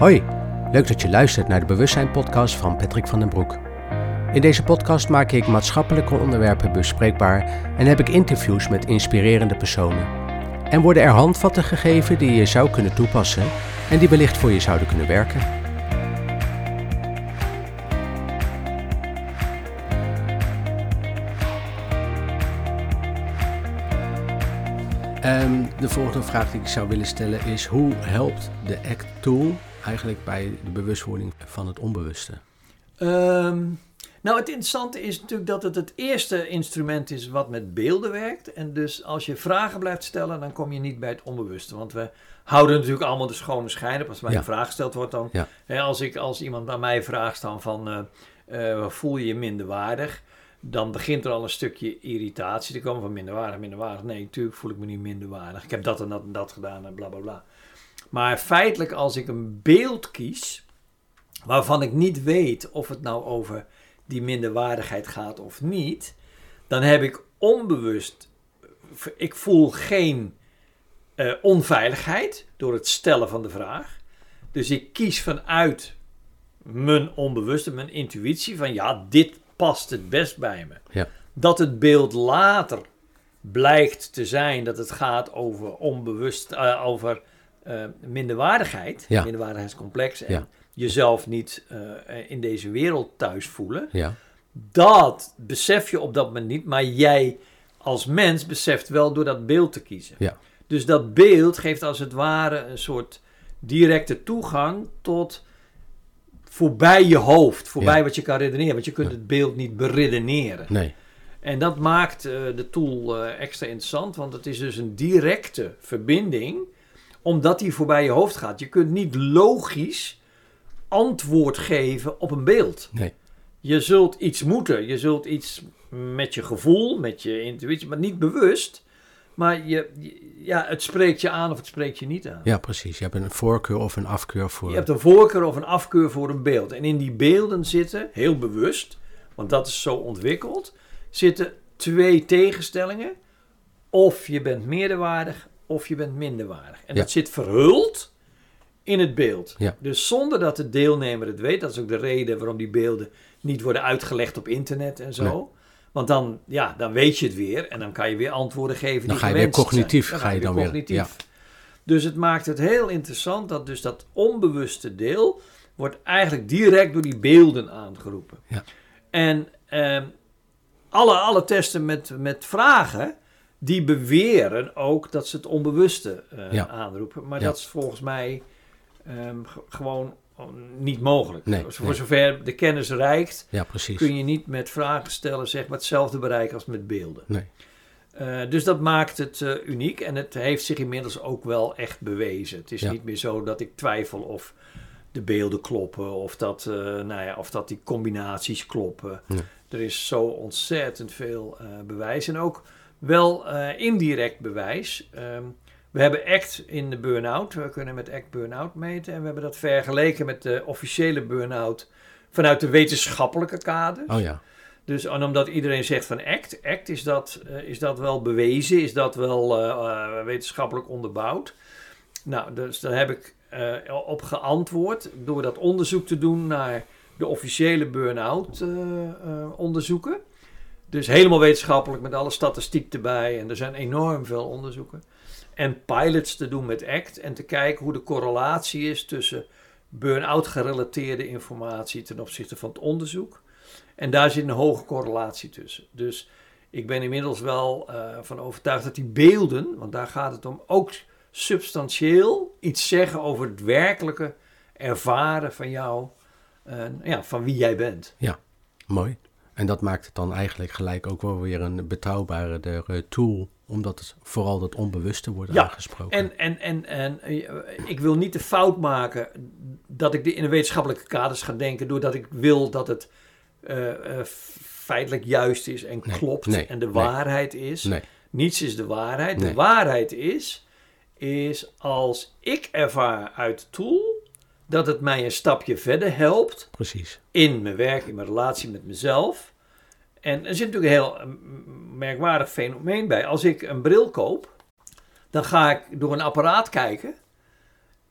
Hoi, leuk dat je luistert naar de Bewustzijn podcast van Patrick van den Broek. In deze podcast maak ik maatschappelijke onderwerpen bespreekbaar en heb ik interviews met inspirerende personen. En worden er handvatten gegeven die je zou kunnen toepassen en die wellicht voor je zouden kunnen werken. Ehm, de volgende vraag die ik zou willen stellen is: hoe helpt de ACT tool eigenlijk bij de bewustwording van het onbewuste? Ehm, nou, het interessante is natuurlijk dat het het eerste instrument is wat met beelden werkt. En dus als je vragen blijft stellen, dan kom je niet bij het onbewuste. Want we houden natuurlijk allemaal de schone schijn op. Als mij Ja. een vraag gesteld wordt, dan... Ja. Hè, als, ik, als iemand aan mij vraagt dan van... eh, eh, voel je je minderwaardig? Dan begint er al een stukje irritatie te komen van minderwaardig, minderwaardig. Nee, natuurlijk voel ik me niet minderwaardig. Ik heb dat en dat en dat gedaan en bla bla bla. Maar feitelijk als ik een beeld kies... waarvan ik niet weet of het nou over die minderwaardigheid gaat of niet, dan heb ik onbewust, ik voel geen eh, onveiligheid door het stellen van de vraag. Dus ik kies vanuit mijn onbewuste, mijn intuïtie van ja, dit past het best bij me. Ja. Dat het beeld later blijkt te zijn dat het gaat over onbewust, eh, over eh, minderwaardigheid, Ja. minderwaardigheidscomplex en Ja. jezelf niet eh, in deze wereld thuis voelen. Ja, Dat besef je op dat moment niet, maar jij als mens beseft wel door dat beeld te kiezen. Ja. Dus dat beeld geeft als het ware een soort directe toegang tot voorbij je hoofd, voorbij wat je kan redeneren. Want je kunt het beeld niet beredeneren. nee. En dat maakt eh, de tool extra interessant, want het is dus een directe verbinding, omdat die voorbij je hoofd gaat. Je kunt niet logisch antwoord geven op een beeld. Nee. Je zult iets moeten, je zult iets met je gevoel, met je intuïtie, maar niet bewust. Maar je, ja, het spreekt je aan of het spreekt je niet aan. Ja, precies. Je hebt een voorkeur of een afkeur voor. Je hebt een voorkeur of een afkeur voor een beeld. En in die beelden zitten, heel bewust, want dat is zo ontwikkeld, zitten twee tegenstellingen. Of je bent meerderwaardig of je bent minderwaardig. En Ja. dat zit verhuld in het beeld. Ja. Dus zonder dat de deelnemer het weet, dat is ook de reden waarom die beelden niet worden uitgelegd op internet en zo. Nee. Want dan, ja, dan weet je het weer en dan kan je weer antwoorden geven Dan die ga je weer cognitief, zijn. ga je dan weer, cognitief. Dus het maakt het heel interessant dat dus dat onbewuste deel wordt eigenlijk direct door die beelden aangeroepen. Ja. En ehm, alle, alle testen met, met vragen, die beweren ook dat ze het onbewuste eh, Ja. aanroepen. Maar Ja. dat is volgens mij ehm, ge- gewoon niet mogelijk. Nee, voor nee. zover de kennis reikt, Ja, kun je niet met vragen stellen zeg maar, hetzelfde bereiken als met beelden. Nee. Eh, dus dat maakt het eh, uniek en het heeft zich inmiddels ook wel echt bewezen. Het is niet meer zo dat ik twijfel of de beelden kloppen of dat, nou ja, of dat die combinaties kloppen. Er is zo ontzettend veel bewijs en ook wel eh, indirect bewijs. Ehm, we hebben ACT in de burn-out. We kunnen met ACT burn-out meten en we hebben dat vergeleken met de officiële burn-out vanuit de wetenschappelijke kaders. Oh ja. Dus en omdat iedereen zegt van ACT, ACT is dat, eh, is dat wel bewezen, is dat wel eh, wetenschappelijk onderbouwd. Nou, dus daar heb ik op geantwoord door dat onderzoek te doen naar de officiële burn-out onderzoeken. Dus helemaal wetenschappelijk met alle statistiek erbij en er zijn enorm veel onderzoeken. En pilots te doen met ACT en te kijken hoe de correlatie is tussen burn-out gerelateerde informatie ten opzichte van het onderzoek. En daar zit een hoge correlatie tussen. Dus ik ben inmiddels wel eh, van overtuigd dat die beelden, want daar gaat het om, ook substantieel iets zeggen over het werkelijke ervaren van jou, eh, ja, van wie jij bent. Mooi. En dat maakt het dan eigenlijk gelijk ook wel weer een betrouwbare tool, omdat het vooral dat onbewuste wordt Ja, aangesproken. En, en, en, en eh, ik wil niet de fout maken dat ik in de wetenschappelijke kaders ga denken, doordat ik wil dat het eh, eh, feitelijk juist is en Nee, klopt nee, en de nee. waarheid is. nee, Niets is de waarheid. De waarheid is, is als ik ervaar uit de tool dat het mij een stapje verder helpt precies. in mijn werk, in mijn relatie met mezelf. En er zit natuurlijk een heel eh, merkwaardig fenomeen bij. Als ik een bril koop, dan ga ik door een apparaat kijken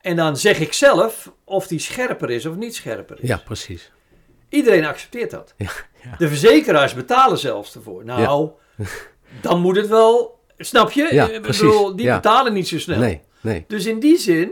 En dan zeg ik zelf of die scherper is of niet scherper is. Ja, precies. Iedereen accepteert dat. Ja, ja. De verzekeraars betalen zelfs ervoor. Nou, dan moet het wel, snap je? Ik bedoel, die betalen niet zo snel. Nee, nee. Dus in die zin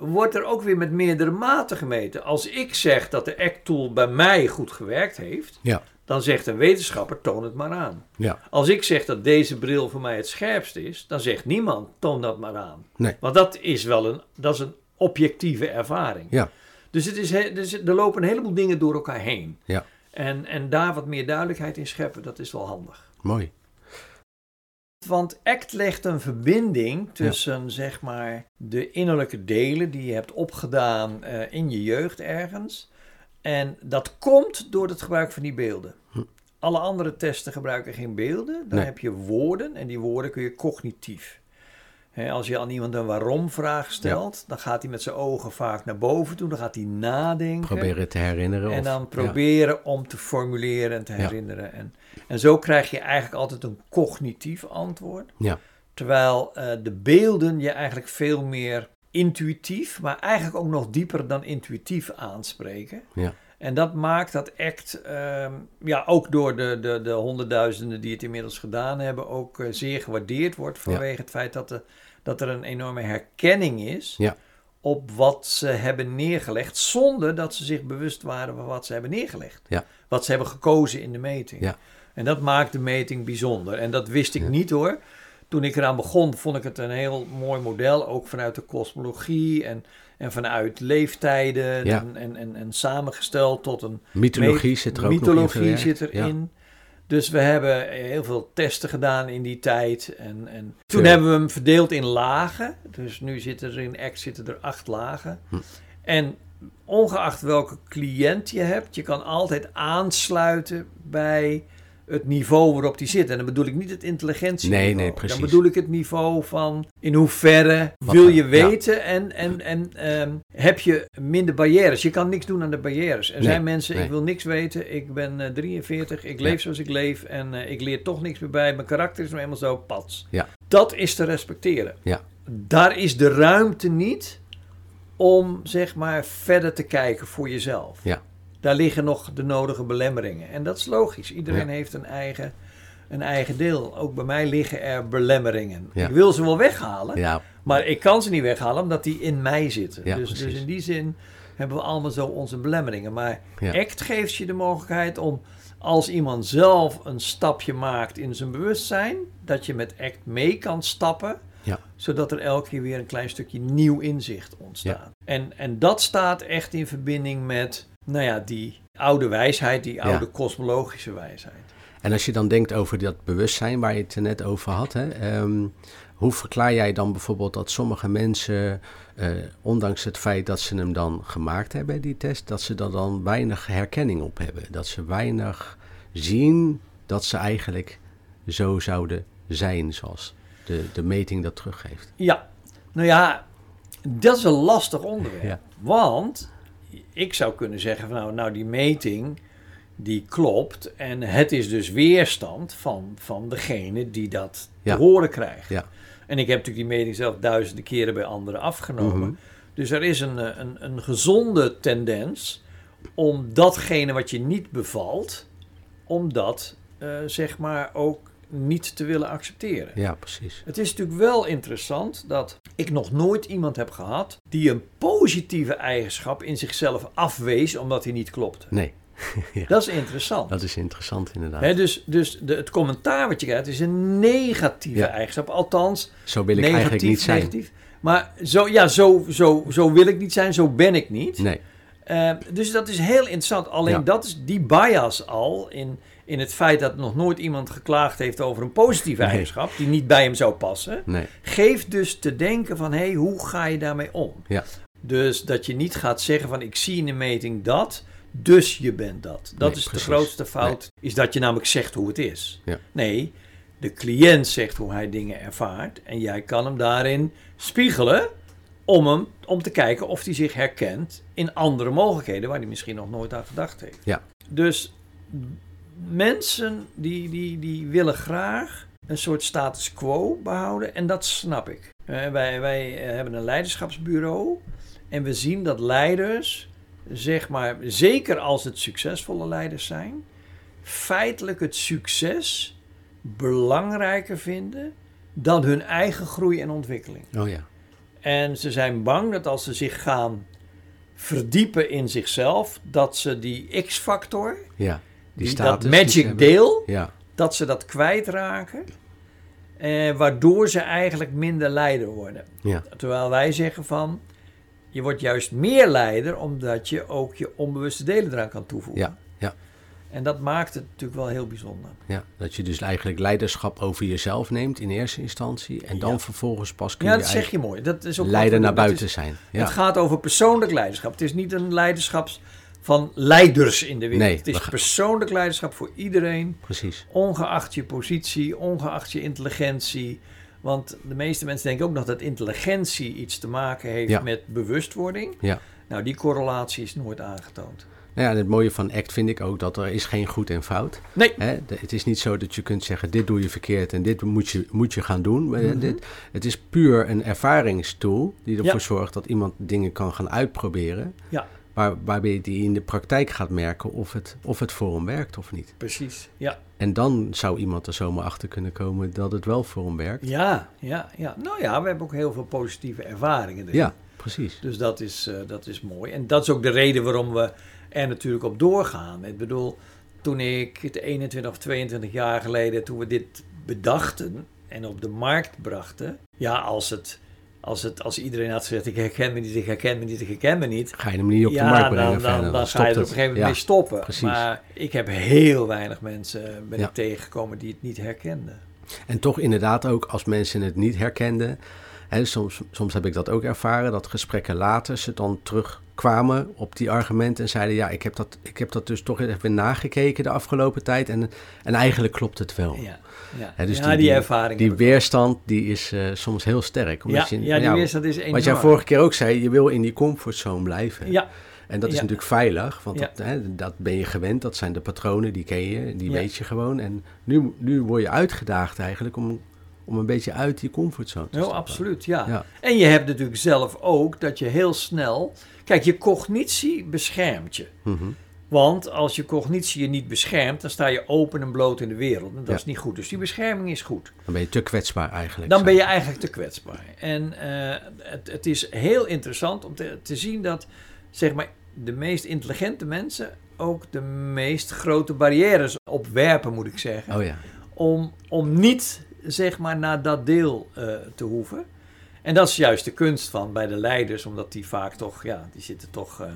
wordt er ook weer met meerdere maten gemeten. Als ik zeg dat de ACT-tool bij mij goed gewerkt heeft, Ja, dan zegt een wetenschapper, toon het maar aan. ja. Als ik zeg dat deze bril voor mij het scherpst is, dan zegt niemand, toon dat maar aan. Nee. Want dat is wel een, dat is een objectieve ervaring. Ja, Dus, het is, he- dus er lopen een heleboel dingen door elkaar heen. ja. En, en daar wat meer duidelijkheid in scheppen, dat is wel handig. Mooi. Want ACT legt een verbinding tussen zeg maar de innerlijke delen die je hebt opgedaan eh, in je jeugd ergens. En dat komt door het gebruik van die beelden. Hm. Alle andere testen gebruiken geen beelden. Dan Nee. heb je woorden en die woorden kun je cognitief. Als je aan iemand een waarom-vraag stelt, dan gaat hij met zijn ogen vaak naar boven toe. Dan gaat hij nadenken. Proberen te herinneren. En of- dan ja. proberen om te formuleren en te Ja. herinneren. En, en zo krijg je eigenlijk altijd een cognitief antwoord. Ja, Terwijl eh, de beelden je eigenlijk veel meer intuïtief, maar eigenlijk ook nog dieper dan intuïtief aanspreken. ja, En dat maakt dat ACT, ehm, ja, ook door de, de, de honderdduizenden die het inmiddels gedaan hebben, ook eh, zeer gewaardeerd wordt vanwege het feit dat, de, dat er een enorme herkenning is Ja. op wat ze hebben neergelegd, zonder dat ze zich bewust waren van wat ze hebben neergelegd. Ja. Wat ze hebben gekozen in de meting. Ja. En dat maakt de meting bijzonder. En dat wist ik niet hoor. Toen ik eraan begon, vond ik het een heel mooi model, ook vanuit de kosmologie en, en vanuit leeftijden Ja. en, en, en, en samengesteld tot een mythologie zit er ook mythologie nog in. verwerkt. zit Ja. erin. Dus we hebben heel veel testen gedaan in die tijd. En, en toen hebben we hem verdeeld in lagen. Dus nu zitten er in ACT zitten er acht lagen. Hm. En ongeacht welke cliënt je hebt, je kan altijd aansluiten bij het niveau waarop die zit. En dan bedoel ik niet het intelligentieniveau. Nee, nee, precies. Dan bedoel ik het niveau van in hoeverre Wat wil dan? je Ja. weten en, en, en ehm, heb je minder barrières. Je kan niks doen aan de barrières. Er Nee, zijn mensen, nee. ik wil niks weten, ik ben eh, 43, ik Ja. leef zoals ik leef en eh, ik leer toch niks meer bij. Mijn karakter is nou eenmaal zo pats. Ja. Dat is te respecteren. Ja. Daar is de ruimte niet om zeg maar verder te kijken voor jezelf. Ja. Daar liggen nog de nodige belemmeringen. En dat is logisch. Iedereen Ja. heeft een eigen, een eigen deel. Ook bij mij liggen er belemmeringen. Ja. Ik wil ze wel weghalen, Ja, maar ik kan ze niet weghalen omdat die in mij zitten. Dus, dus in die zin hebben we allemaal zo onze belemmeringen. Maar. ACT geeft je de mogelijkheid om als iemand zelf een stapje maakt in zijn bewustzijn, dat je met ACT mee kan stappen, Ja. zodat er elke keer weer een klein stukje nieuw inzicht ontstaat. En, en dat staat echt in verbinding met, nou ja, die oude wijsheid, die oude kosmologische wijsheid. En als je dan denkt over dat bewustzijn waar je het net over had, hè, ehm, hoe verklaar jij dan bijvoorbeeld dat sommige mensen, eh, ondanks het feit dat ze hem dan gemaakt hebben, die test, dat ze er dan weinig herkenning op hebben? Dat ze weinig zien dat ze eigenlijk zo zouden zijn zoals de, de meting dat teruggeeft. Ja, nou ja, dat is een lastig onderwerp. Ja. Want ik zou kunnen zeggen van nou, nou die meting die klopt en het is dus weerstand van, van degene die dat Ja. te horen krijgt. Ja. En ik heb natuurlijk die meting zelf duizenden keren bij anderen afgenomen. Mhm. Dus er is een, eh, een, een gezonde tendens om datgene wat je niet bevalt, om dat eh, zeg maar ook niet te willen accepteren. Ja, precies. Het is natuurlijk wel interessant dat ik nog nooit iemand heb gehad die een positieve eigenschap in zichzelf afwees omdat hij niet klopte. Nee, Dat is interessant. dat is interessant inderdaad. Dus dus de, het commentaar wat je krijgt is een negatieve Ja. eigenschap. Althans, Zo wil ik negatief, eigenlijk niet zijn. negatief. Maar zo, ja, zo, zo, zo wil ik niet zijn, zo ben ik niet. Nee, Eh, dus dat is heel interessant. Alleen Ja. dat is die bias al in, in het feit dat nog nooit iemand geklaagd heeft over een positieve Nee. eigenschap die niet bij hem zou passen. nee. Geeft dus te denken van, hé, hey, hoe ga je daarmee om? Ja. Dus dat je niet gaat zeggen van, ik zie in de meting dat, dus je bent dat. Dat Nee, is precies. de grootste fout, is dat je namelijk zegt hoe het is. Ja. Nee, de cliënt zegt hoe hij dingen ervaart en jij kan hem daarin spiegelen om, hem, om te kijken of hij zich herkent in andere mogelijkheden waar hij misschien nog nooit aan gedacht heeft. Ja. Dus mensen die, die, die willen graag een soort status quo behouden en dat snap ik. Eh, wij, wij eh, hebben een leiderschapsbureau en we zien dat leiders, zeg maar, zeker als het succesvolle leiders zijn, feitelijk het succes belangrijker vinden dan hun eigen groei en ontwikkeling. Oh ja. En ze zijn bang dat als ze zich gaan verdiepen in zichzelf, dat ze die X-factor, Ja. Die, status dat ze magic hebben. deel, Ja. dat ze dat kwijtraken. Eh, waardoor ze eigenlijk minder leider worden. Ja. Terwijl wij zeggen van, je wordt juist meer leider omdat je ook je onbewuste delen eraan kan toevoegen. Ja. Ja. En dat maakt het natuurlijk wel heel bijzonder. Ja, dat je dus eigenlijk leiderschap over jezelf neemt in eerste instantie. En dan Ja. vervolgens pas kun Ja, je dat zeg je mooi. Dat is ook leider naar buiten is- zijn. Het Ja. gaat over persoonlijk leiderschap. Het is niet een leiderschap van leiders in de wereld. Nee, het is gaan- persoonlijk leiderschap voor iedereen, Precies. ongeacht je positie, ongeacht je intelligentie. Want de meeste mensen denken ook nog dat intelligentie iets te maken heeft Ja. met bewustwording. Ja. Nou, die correlatie is nooit aangetoond. Nou ja, en het mooie van ACT vind ik ook dat er is geen goed en fout. Nee. Hè? Het is niet zo dat je kunt zeggen, dit doe je verkeerd en dit moet je, moet je gaan doen. Maar Mhm. dit, het is puur een ervaringstool die ervoor Ja. zorgt dat iemand dingen kan gaan uitproberen. Ja. Waar, waarbij die in de praktijk gaat merken of het, of het voor hem werkt of niet. Precies. Ja. En dan zou iemand er zomaar achter kunnen komen dat het wel voor hem werkt. Ja, ja, ja. Nou ja, we hebben ook heel veel positieve ervaringen erin. Ja, precies. Dus dat is, eh, dat is mooi. En dat is ook de reden waarom we er natuurlijk op doorgaan. Ik bedoel, toen ik het 21 of 22 jaar geleden, toen we dit bedachten en op de markt brachten. Ja, als, het, als, het, als iedereen had gezegd, ik herken me niet, ik herken me niet, ik herken me niet. Ga je hem niet op de ja, markt brengen dan, dan, dan ga je er op een gegeven moment mee stoppen. precies. Maar ik heb heel weinig mensen ben Ja. ik tegengekomen die het niet herkenden. En toch inderdaad ook als mensen het niet herkenden. Hè, soms, soms heb ik dat ook ervaren, dat gesprekken later ze dan terugkwamen op die argumenten en zeiden: Ja, ik heb dat, ik heb dat dus toch even nagekeken de afgelopen tijd. En, en eigenlijk klopt het wel. Ja, dus ja die- die, ervaring. Die weerstand die is eh, soms heel sterk. Omdat ja, je, ja, die weerstand is enorm. Wat jij vorige keer ook zei, je wil in die comfortzone blijven. Ja, En dat is Ja. natuurlijk veilig, want Ja. dat, hè, dat ben je gewend. Dat zijn de patronen, die ken je, die Ja. weet je gewoon. En nu, nu word je uitgedaagd eigenlijk om, om een beetje uit die comfortzone te stappen. absoluut, ja. Ja. En je hebt natuurlijk zelf ook dat je heel snel... Kijk, je cognitie beschermt je. Mhm. Want als je cognitie je niet beschermt, dan sta je open en bloot in de wereld. En dat Ja. is niet goed. Dus die bescherming is goed. Dan ben je te kwetsbaar eigenlijk. Dan zo. ben je eigenlijk te kwetsbaar. En eh, het, het is heel interessant om te, te zien dat zeg maar, de meest intelligente mensen ook de meest grote barrières opwerpen, moet ik zeggen. Oh ja, Om, om niet zeg maar, naar dat deel eh, te hoeven. En dat is juist de kunst van bij de leiders, omdat die vaak toch, ja, die zitten toch eh,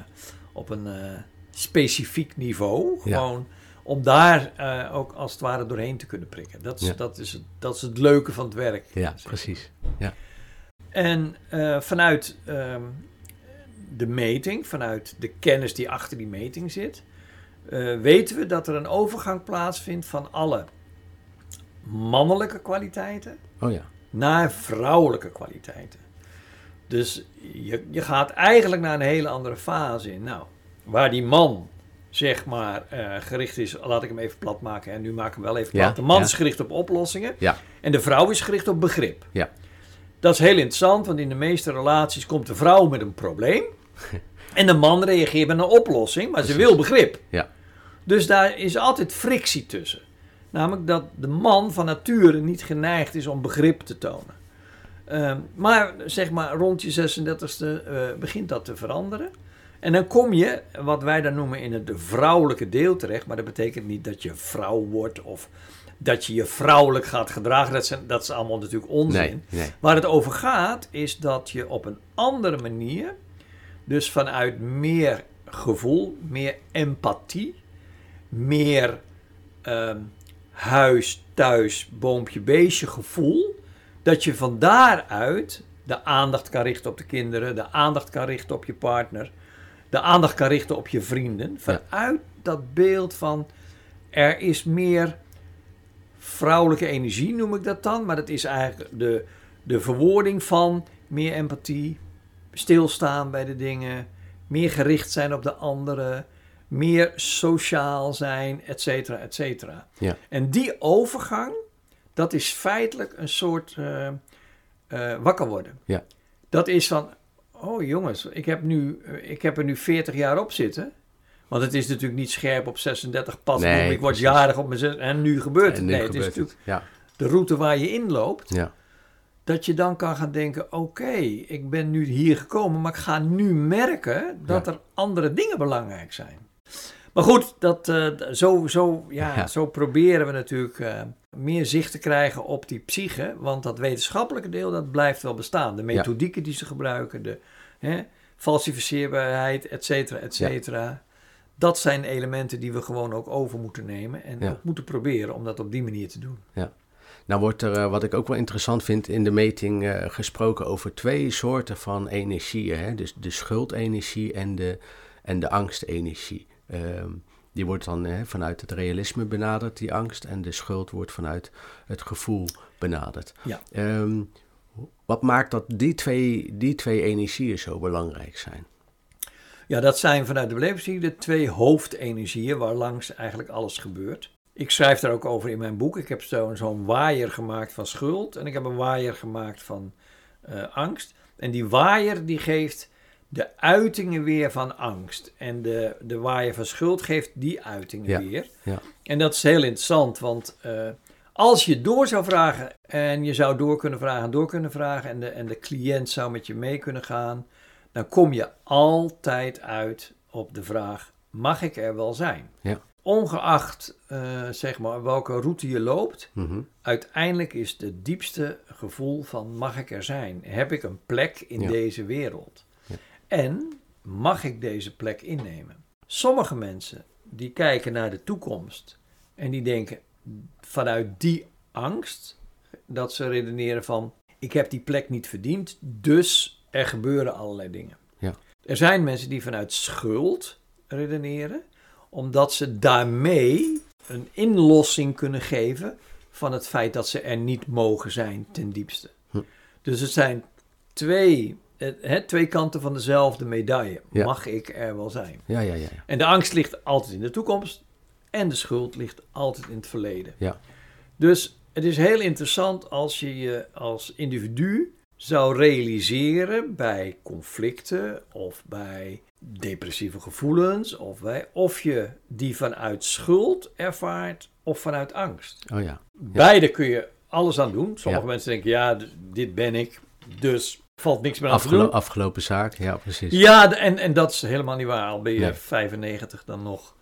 op een eh, specifiek niveau. Ja. Gewoon om daar ook als het ware doorheen te kunnen prikken. Dat is, Ja. dat is, het, dat is het leuke van het werk. ja zeg. precies. En eh, vanuit ehm, de meting, vanuit de kennis die achter die meting zit, weten we dat er een overgang plaatsvindt van alle mannelijke kwaliteiten Oh ja, naar vrouwelijke kwaliteiten. Dus je, je gaat eigenlijk naar een hele andere fase in. Nou, waar die man, zeg maar, eh, gericht is, laat ik hem even plat maken. En nu maak ik hem wel even Ja, plat. De man ja. is gericht op oplossingen. En de vrouw is gericht op begrip. Ja. Dat is heel interessant, want in de meeste relaties komt de vrouw met een probleem. en de man reageert met een oplossing, maar ze wil begrip. Ja. Dus daar is altijd frictie tussen. Namelijk dat de man van nature niet geneigd is om begrip te tonen. Ehm, maar zeg maar rond je 36e eh, begint dat te veranderen. En dan kom je, wat wij dan noemen, in het vrouwelijke deel terecht. Maar dat betekent niet dat je vrouw wordt of dat je je vrouwelijk gaat gedragen. Dat, zijn, dat is allemaal natuurlijk onzin. nee, nee. Waar het over gaat, is dat je op een andere manier, dus vanuit meer gevoel, meer empathie, meer ehm, huis, thuis, boompje, beestje gevoel, dat je van daaruit de aandacht kan richten op de kinderen, de aandacht kan richten op je partner, de aandacht kan richten op je vrienden. Vanuit dat beeld van er is meer vrouwelijke energie, noem ik dat dan. Maar dat is eigenlijk de, de verwoording van meer empathie, stilstaan bij de dingen, meer gericht zijn op de anderen, meer sociaal zijn, et cetera, et cetera. Ja. En die overgang, dat is feitelijk een soort eh, eh, wakker worden. Ja. Dat is van, oh jongens, ik heb, nu, eh, ik heb er nu 40 jaar op zitten. Want het is natuurlijk niet scherp op 36 pas. Nee, ik word precies. jarig op mijn zes en nu gebeurt het. En nu nee, het is gebeurt natuurlijk Ja, de route waar je inloopt. ja, Dat je dan kan gaan denken, oké, ik ben nu hier gekomen, maar ik ga nu merken dat Ja. er andere dingen belangrijk zijn. Maar goed, dat, eh, zo, zo, ja, Ja. zo proberen we natuurlijk eh, meer zicht te krijgen op die psyche. Want dat wetenschappelijke deel, dat blijft wel bestaan. De methodieken die ze gebruiken, de hè, falsificeerbaarheid, et cetera, et cetera. Dat zijn elementen die we gewoon ook over moeten nemen. En Ja. ook moeten proberen om dat op die manier te doen. Nou wordt er, eh, wat ik ook wel interessant vind, in de meting gesproken over twee soorten van energieën. Hè? Dus de schuldenergie en de, en de angstenergie. Ehm, die wordt dan hè, vanuit het realisme benaderd, die angst. En de schuld wordt vanuit het gevoel benaderd. Ja. Ehm, wat maakt dat die twee, die twee energieën zo belangrijk zijn? Ja, dat zijn vanuit de beleving de twee hoofdenergieën waar langs eigenlijk alles gebeurt. Ik schrijf daar ook over in mijn boek. Ik heb zo- zo'n waaier gemaakt van schuld en ik heb een waaier gemaakt van eh, angst. En die waaier die geeft de uitingen weer van angst. En de, de waaier van schuld geeft die uitingen Ja, weer. ja. En dat is heel interessant, want eh, als je door zou vragen en je zou door kunnen vragen en door kunnen vragen en de, en de cliënt zou met je mee kunnen gaan, dan kom je altijd uit op de vraag: mag ik er wel zijn? Ja. Ongeacht eh, zeg maar welke route je loopt, Mhm. uiteindelijk is het diepste gevoel van mag ik er zijn? Heb ik een plek in deze wereld? En mag ik deze plek innemen? Sommige mensen die kijken naar de toekomst en die denken vanuit die angst dat ze redeneren van ik heb die plek niet verdiend, dus er gebeuren allerlei dingen. Ja. Er zijn mensen die vanuit schuld redeneren, omdat ze daarmee een inlossing kunnen geven van het feit dat ze er niet mogen zijn ten diepste. Hm. Dus het zijn twee, twee kanten van dezelfde medaille. Ja. Mag ik er wel zijn? Ja, ja, ja. En de angst ligt altijd in de toekomst en de schuld ligt altijd in het verleden. Ja. Dus het is heel interessant als je je als individu zou realiseren bij conflicten of bij depressieve gevoelens of bij of je die vanuit schuld ervaart of vanuit angst. Oh ja. Beide kun je alles aan doen. Sommige Ja. mensen denken ja, dit ben ik, dus valt niks meer aan te Afgelo- doen. afgelopen zaak, ja, precies. Ja, de- en, en dat is helemaal niet waar. Al ben je Nee. 95 dan nog,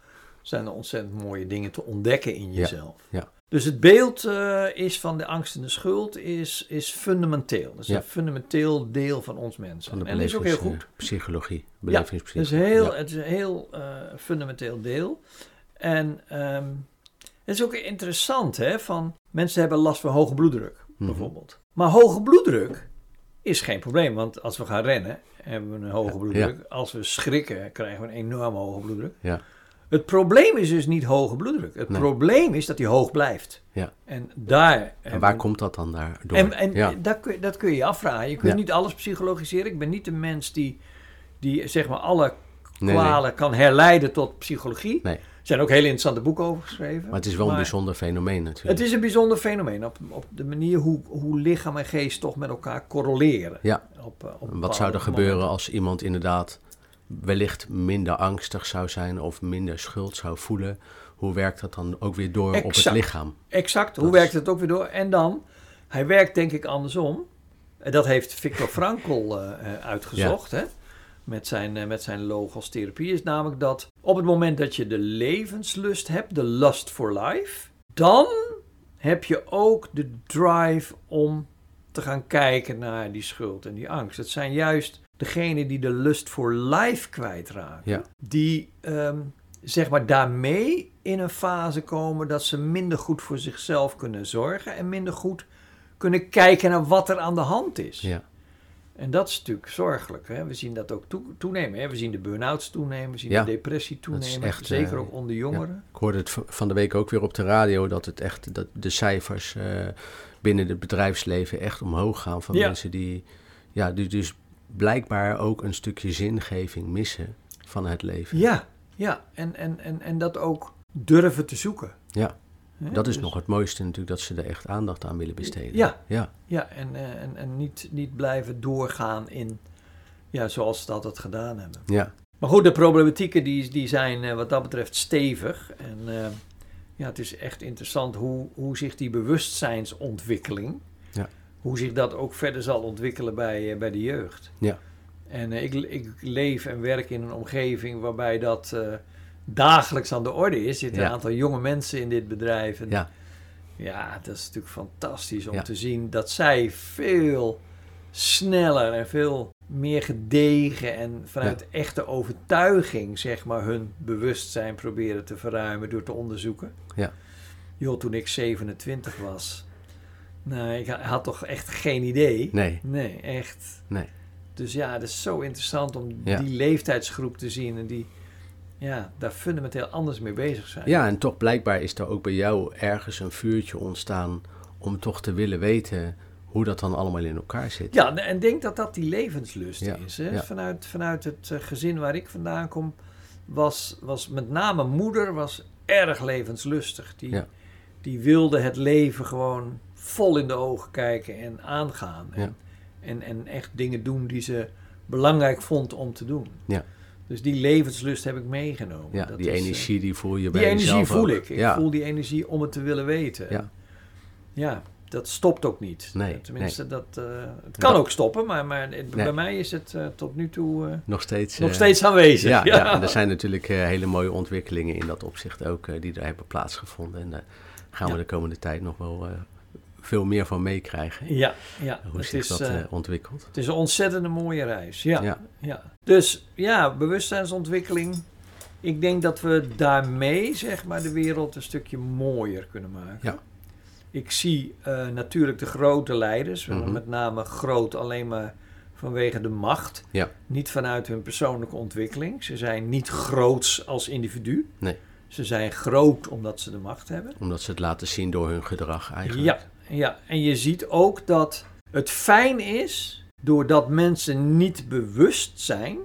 zijn er ontzettend mooie dingen te ontdekken in Ja, jezelf. ja. Dus het beeld eh, is van de angst en de schuld is, is fundamenteel. Dat is Ja. een fundamenteel deel van ons mensen. Van de en dat is ook heel goed. belevingspsychologie. Het Belevingspsychologie. is, heel, Ja. het is een heel eh, fundamenteel deel. En ehm, het is ook interessant, hè, van mensen hebben last van hoge bloeddruk, Mhm. bijvoorbeeld. Maar hoge bloeddruk is geen probleem, want als we gaan rennen, hebben we een hoge bloeddruk. Als we schrikken, krijgen we een enorm hoge bloeddruk. Ja. Het probleem is dus niet hoge bloeddruk. Het Nee. probleem is dat die hoog blijft. Ja. En daar... En waar we- komt dat dan daar door? en, en ja. dat, kun, dat kun je je afvragen. Je kunt Ja. niet alles psychologiseren. Ik ben niet de mens die, die zeg maar alle Nee, kwalen kan herleiden tot psychologie. Nee. Er zijn ook hele interessante boeken over geschreven. Maar het is wel een bijzonder fenomeen natuurlijk. Het is een bijzonder fenomeen op, op de manier hoe, hoe lichaam en geest toch met elkaar correleren. Ja. Op, eh, op Wat zou er gebeuren momenten. als iemand inderdaad wellicht minder angstig zou zijn of minder schuld zou voelen? Hoe werkt dat dan ook weer door op het lichaam? Exact, hoe werkt het ook weer door? En dan, hij werkt denk ik andersom. En Dat heeft Viktor Frankl eh, eh, uitgezocht, hè? Met zijn, eh, met zijn logos-therapie. Is namelijk dat op het moment dat je de levenslust hebt, de lust for life, dan heb je ook de drive om te gaan kijken naar die schuld en die angst. Het zijn juist degenen die de lust for life kwijtraken, Ja. die ehm, zeg maar daarmee in een fase komen dat ze minder goed voor zichzelf kunnen zorgen en minder goed kunnen kijken naar wat er aan de hand is. Ja. En dat is natuurlijk zorgelijk. Hè? We zien dat ook toe- toenemen. Hè? We zien de burn-outs toenemen, we zien Ja, de depressie toenemen, echt, zeker eh, ook onder jongeren. Ik hoorde het van de week ook weer op de radio dat het echt dat de cijfers eh, binnen het bedrijfsleven echt omhoog gaan van Ja. mensen die, ja, die dus blijkbaar ook een stukje zingeving missen van het leven. Ja, ja. En, en, en, en dat ook durven te zoeken. Ja. Dat is Dus- nog het mooiste natuurlijk, dat ze er echt aandacht aan willen besteden. Ja. Ja, Ja, en, eh, en, en niet, niet blijven doorgaan in, ja, zoals ze het altijd gedaan hebben. ja, Maar goed, de problematieken die, die zijn eh, wat dat betreft stevig. En eh, ja, het is echt interessant hoe, hoe zich die bewustzijnsontwikkeling, Ja. hoe zich dat ook verder zal ontwikkelen bij, bij de jeugd. Ja. En ik, ik leef en werk in een omgeving waarbij dat dagelijks aan de orde is. Er zitten Ja. een aantal jonge mensen in dit bedrijf. En ja, ja, dat is natuurlijk fantastisch om Ja. te zien dat zij veel sneller en veel meer gedegen en vanuit echte overtuiging, zeg maar, hun bewustzijn proberen te verruimen door te onderzoeken. Ja. Joh, toen ik 27 was, nou, ik ha- had toch echt geen idee. nee, Nee, echt. nee. Dus ja, het is zo interessant om Ja. die leeftijdsgroep te zien en die ja, daar fundamenteel anders mee bezig zijn. Ja, en toch blijkbaar is er ook bij jou ergens een vuurtje ontstaan om toch te willen weten hoe dat dan allemaal in elkaar zit. Ja, en denk dat dat die levenslust Ja, is. Hè? ja. Vanuit, vanuit het eh, gezin waar ik vandaan kom, was, was met name moeder was erg levenslustig. Die, Ja. die wilde het leven gewoon vol in de ogen kijken en aangaan. En, en, en echt dingen doen die ze belangrijk vond om te doen. Ja. Dus die levenslust heb ik meegenomen. Ja, Dat die is, eh, energie die voel je bij die energie jezelf voel ook. ik. Ik ja. voel die energie om het te willen weten. Ja. Ja, dat stopt ook niet. Nee, Tenminste, dat, eh, het kan Dat- ook stoppen, maar, maar het- Nee. bij mij is het eh, tot nu toe nog steeds. nog steeds aanwezig. Ja, ja. en er zijn natuurlijk hele mooie ontwikkelingen in dat opzicht ook die er hebben plaatsgevonden. En daar gaan we de komende tijd nog wel veel meer van meekrijgen. ja, ja. Hoe zich is, dat eh, ontwikkelt. het is een ontzettende mooie reis. Ja, ja. Ja. Dus ja, bewustzijnsontwikkeling. Ik denk dat we daarmee zeg maar, de wereld een stukje mooier kunnen maken. Ja. Ik zie eh, natuurlijk de grote leiders, Mhm. met name groot alleen maar vanwege de macht. Ja. Niet vanuit hun persoonlijke ontwikkeling. Ze zijn niet groots als individu. Nee. Ze zijn groot omdat ze de macht hebben. Omdat ze het laten zien door hun gedrag eigenlijk. Ja, ja, en je ziet ook dat het fijn is, doordat mensen niet bewust zijn,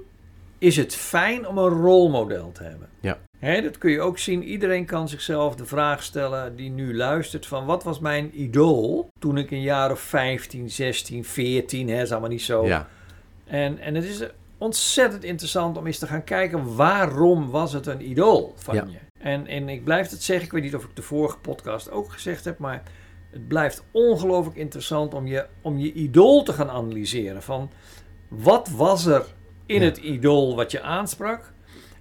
is het fijn om een rolmodel te hebben. Ja. Hè, dat kun je ook zien. Iedereen kan zichzelf de vraag stellen die nu luistert van wat was mijn idool toen ik een jaar of 15, 16, 14, hè, is allemaal niet zo. Ja, En, en het is ontzettend interessant om eens te gaan kijken waarom was het een idool van Ja. je. En, en ik blijf het zeggen, ik weet niet of ik de vorige podcast ook gezegd heb, maar het blijft ongelooflijk interessant om je, om je idool te gaan analyseren. Van wat was er in Ja. het idool wat je aansprak?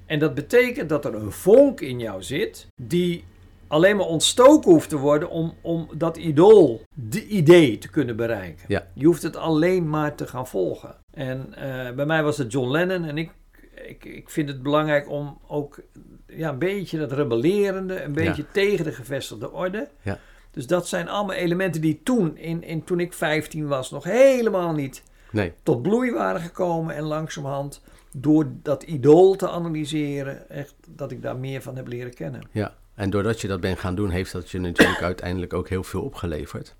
En dat betekent dat er een vonk in jou zit die alleen maar ontstoken hoeft te worden om, om dat idool, de idee te kunnen bereiken. Ja. Je hoeft het alleen maar te gaan volgen. En eh, bij mij was het John Lennon en ik, ik, ik vind het belangrijk om ook ja, een beetje dat rebellerende, een beetje tegen de gevestigde orde. Ja. Dus dat zijn allemaal elementen die toen, in, in, toen ik 15 was, nog helemaal niet nee, tot bloei waren gekomen. En langzamerhand, door dat idool te analyseren, echt dat ik daar meer van heb leren kennen. ja. En doordat je dat bent gaan doen, heeft dat je natuurlijk uiteindelijk ook heel veel opgeleverd.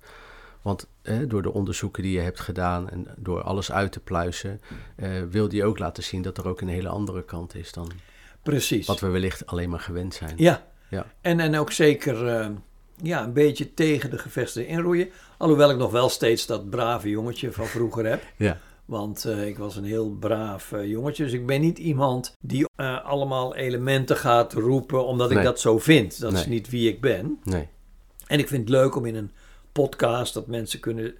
Want eh, door de onderzoeken die je hebt gedaan en door alles uit te pluizen, eh, wilde je ook laten zien dat er ook een hele andere kant is dan Precies. wat we wellicht alleen maar gewend zijn. Ja. Ja. En, en ook zeker eh, ja, een beetje tegen de gevestigde inroeien. Alhoewel ik nog wel steeds dat brave jongetje van vroeger heb. Ja. Want eh, ik was een heel braaf eh, jongetje. Dus ik ben niet iemand die eh, allemaal elementen gaat roepen omdat ik dat zo vind. Dat is niet wie ik ben. Nee, En ik vind het leuk om in een podcast dat mensen kunnen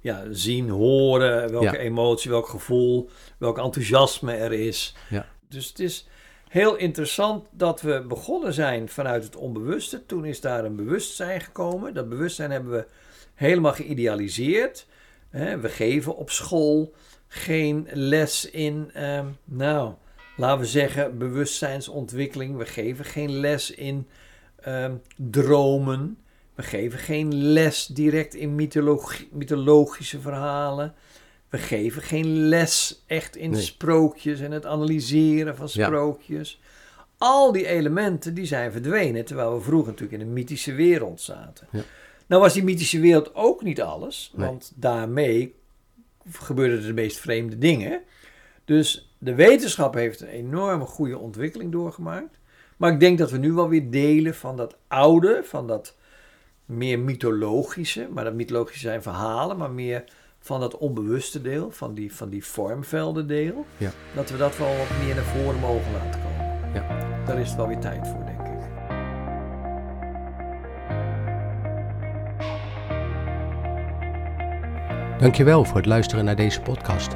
ja, zien, horen welke Ja. emotie, welk gevoel, welk enthousiasme er is. Ja. Dus het is heel interessant dat we begonnen zijn vanuit het onbewuste. Toen is daar een bewustzijn gekomen. Dat bewustzijn hebben we helemaal geïdealiseerd. We geven op school geen les in, ehm, nou, laten we zeggen, bewustzijnsontwikkeling. We geven geen les in ehm, dromen. We geven geen les direct in mythologische verhalen. We geven geen les echt in Nee. sprookjes en het analyseren van Ja. sprookjes. Al die elementen die zijn verdwenen, terwijl we vroeger natuurlijk in een mythische wereld zaten. Ja. Nou was die mythische wereld ook niet alles, Nee. want daarmee gebeurden de meest vreemde dingen. Dus de wetenschap heeft een enorme goede ontwikkeling doorgemaakt. Maar ik denk dat we nu wel weer delen van dat oude, van dat meer mythologische, maar dat mythologische zijn verhalen, maar meer van dat onbewuste deel, van die, van die vormvelden deel, Ja. dat we dat wel wat meer naar voren mogen laten komen. Ja. Daar is het wel weer tijd voor, denk ik. Dankjewel voor het luisteren naar deze podcast.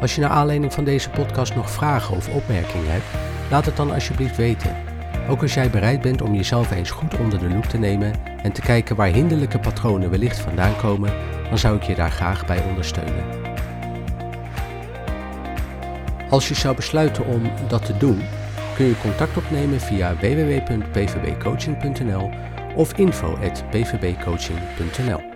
Als je naar aanleiding van deze podcast nog vragen of opmerkingen hebt, laat het dan alsjeblieft weten. Ook als jij bereid bent om jezelf eens goed onder de loep te nemen en te kijken waar hinderlijke patronen wellicht vandaan komen, dan zou ik je daar graag bij ondersteunen. Als je zou besluiten om dat te doen, kun je contact opnemen via www.pvbcoaching.nl of info@pvbcoaching.nl.